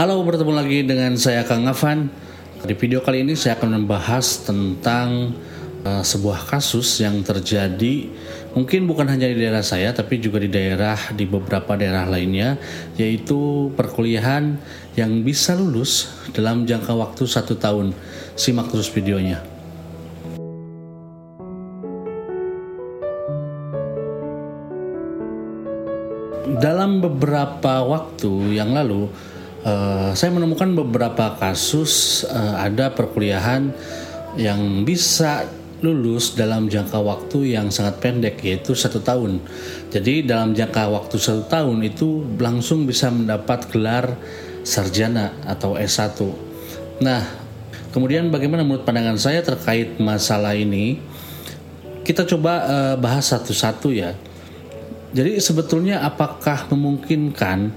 Halo, bertemu lagi dengan saya Kang Afan. Di video kali ini saya akan membahas tentang uh, sebuah kasus yang terjadi mungkin bukan hanya di daerah saya tapi juga di daerah di beberapa daerah lainnya yaitu perkuliahan yang bisa lulus dalam jangka waktu satu tahun. Simak terus videonya. Dalam beberapa waktu yang lalu uh, saya menemukan beberapa kasus uh, ada perkuliahan yang bisa lulus dalam jangka waktu yang sangat pendek yaitu satu tahun. Jadi dalam jangka waktu satu tahun itu langsung bisa mendapat gelar sarjana atau S1. Nah, kemudian bagaimana menurut pandangan saya terkait masalah ini? Kita coba uh, bahas satu-satu ya. Jadi sebetulnya apakah memungkinkan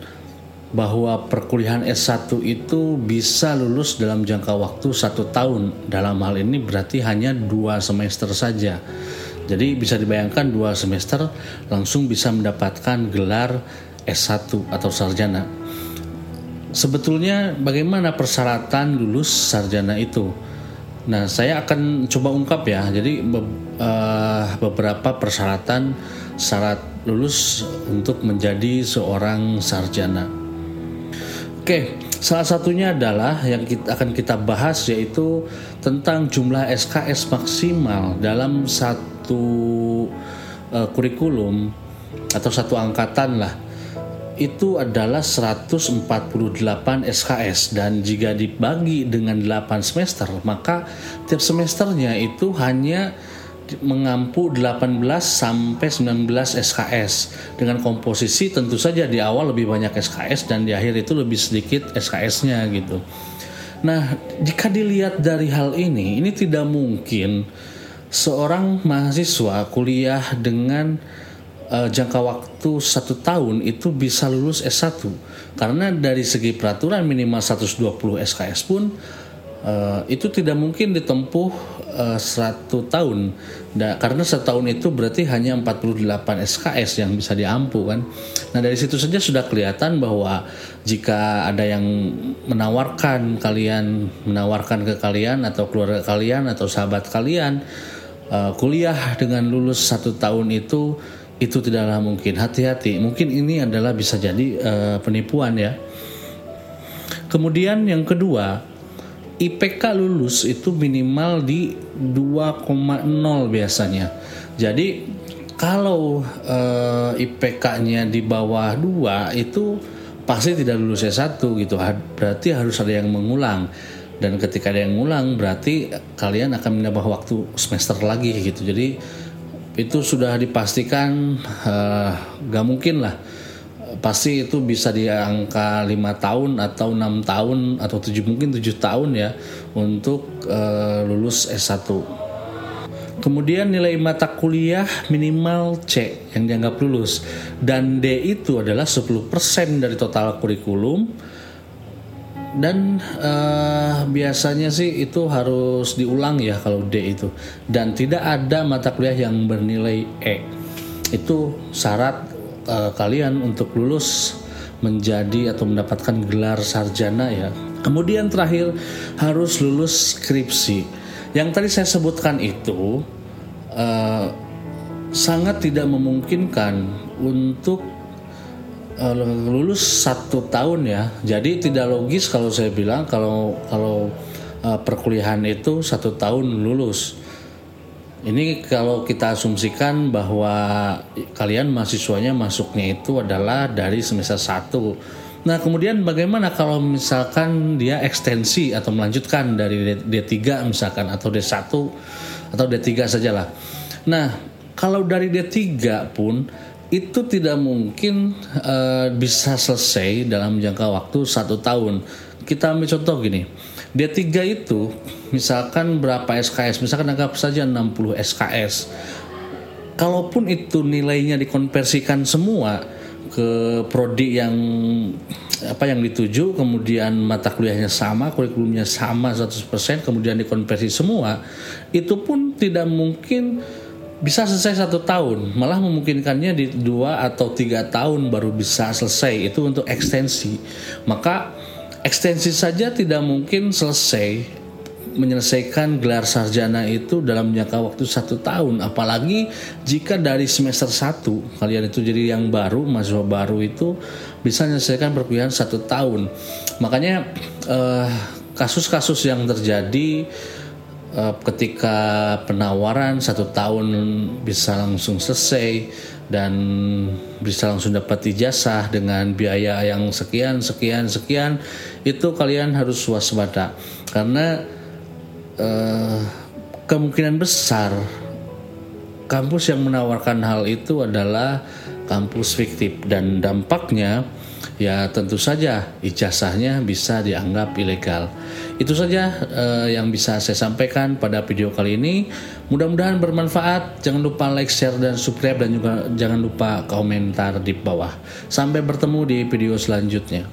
bahwa perkuliahan S1 itu bisa lulus dalam jangka waktu satu tahun. Dalam hal ini berarti hanya dua semester saja. Jadi bisa dibayangkan dua semester langsung bisa mendapatkan gelar S1 atau sarjana. Sebetulnya bagaimana persyaratan lulus sarjana itu? Nah, saya akan coba ungkap ya. Jadi uh, beberapa persyaratan syarat lulus untuk menjadi seorang sarjana. Oke, salah satunya adalah yang kita, akan kita bahas yaitu tentang jumlah SKS maksimal dalam satu uh, kurikulum atau satu angkatan lah. Itu adalah 148 SKS dan jika dibagi dengan 8 semester, maka tiap semesternya itu hanya mengampu 18 sampai 19 SKS dengan komposisi tentu saja di awal lebih banyak SKS dan di akhir itu lebih sedikit SKS-nya gitu. Nah, jika dilihat dari hal ini, ini tidak mungkin seorang mahasiswa kuliah dengan uh, jangka waktu satu tahun itu bisa lulus S1 karena dari segi peraturan minimal 120 SKS pun uh, itu tidak mungkin ditempuh uh, satu tahun. Da, karena setahun itu berarti hanya 48 SKS yang bisa diampu kan? Nah dari situ saja sudah kelihatan bahwa jika ada yang menawarkan kalian menawarkan ke kalian atau keluarga kalian atau sahabat kalian uh, kuliah dengan lulus satu tahun itu itu tidaklah mungkin. Hati-hati. Mungkin ini adalah bisa jadi uh, penipuan ya. Kemudian yang kedua IPK lulus itu minimal di 2,0 biasanya. Jadi kalau uh, eh, IPK-nya di bawah 2 itu pasti tidak lulus S1 gitu. Berarti harus ada yang mengulang. Dan ketika ada yang mengulang berarti kalian akan menambah waktu semester lagi gitu. Jadi itu sudah dipastikan uh, gak mungkin lah pasti itu bisa di angka lima tahun atau enam tahun atau tujuh mungkin tujuh tahun ya untuk uh, lulus S1. Kemudian nilai mata kuliah minimal C yang dianggap lulus. Dan D itu adalah 10% dari total kurikulum. Dan uh, biasanya sih itu harus diulang ya kalau D itu. Dan tidak ada mata kuliah yang bernilai E. Itu syarat uh, kalian untuk lulus menjadi atau mendapatkan gelar sarjana ya. Kemudian terakhir harus lulus skripsi. Yang tadi saya sebutkan itu uh, sangat tidak memungkinkan untuk uh, lulus satu tahun ya. Jadi tidak logis kalau saya bilang kalau kalau perkuliahan itu satu tahun lulus ini kalau kita asumsikan bahwa kalian mahasiswanya masuknya itu adalah dari semester 1. Nah, kemudian bagaimana kalau misalkan dia ekstensi atau melanjutkan dari D3 misalkan atau D1 atau D3 sajalah. Nah, kalau dari D3 pun itu tidak mungkin uh, bisa selesai dalam jangka waktu satu tahun. Kita ambil contoh gini D3 itu misalkan berapa SKS, misalkan anggap saja 60 SKS. Kalaupun itu nilainya dikonversikan semua ke prodi yang apa yang dituju, kemudian mata kuliahnya sama, kurikulumnya sama 100%, kemudian dikonversi semua, itu pun tidak mungkin bisa selesai satu tahun, malah memungkinkannya di dua atau tiga tahun baru bisa selesai itu untuk ekstensi. Maka ekstensi saja tidak mungkin selesai menyelesaikan gelar sarjana itu dalam jangka waktu satu tahun. Apalagi jika dari semester 1 kalian itu jadi yang baru mahasiswa baru itu bisa menyelesaikan perkuliahan satu tahun. Makanya eh, kasus-kasus yang terjadi eh, ketika penawaran satu tahun bisa langsung selesai dan bisa langsung dapat ijazah dengan biaya yang sekian sekian sekian itu kalian harus waspada. Karena uh, kemungkinan besar kampus yang menawarkan hal itu adalah kampus fiktif. Dan dampaknya ya tentu saja ijazahnya bisa dianggap ilegal. Itu saja uh, yang bisa saya sampaikan pada video kali ini. Mudah-mudahan bermanfaat. Jangan lupa like, share dan subscribe dan juga jangan lupa komentar di bawah. Sampai bertemu di video selanjutnya.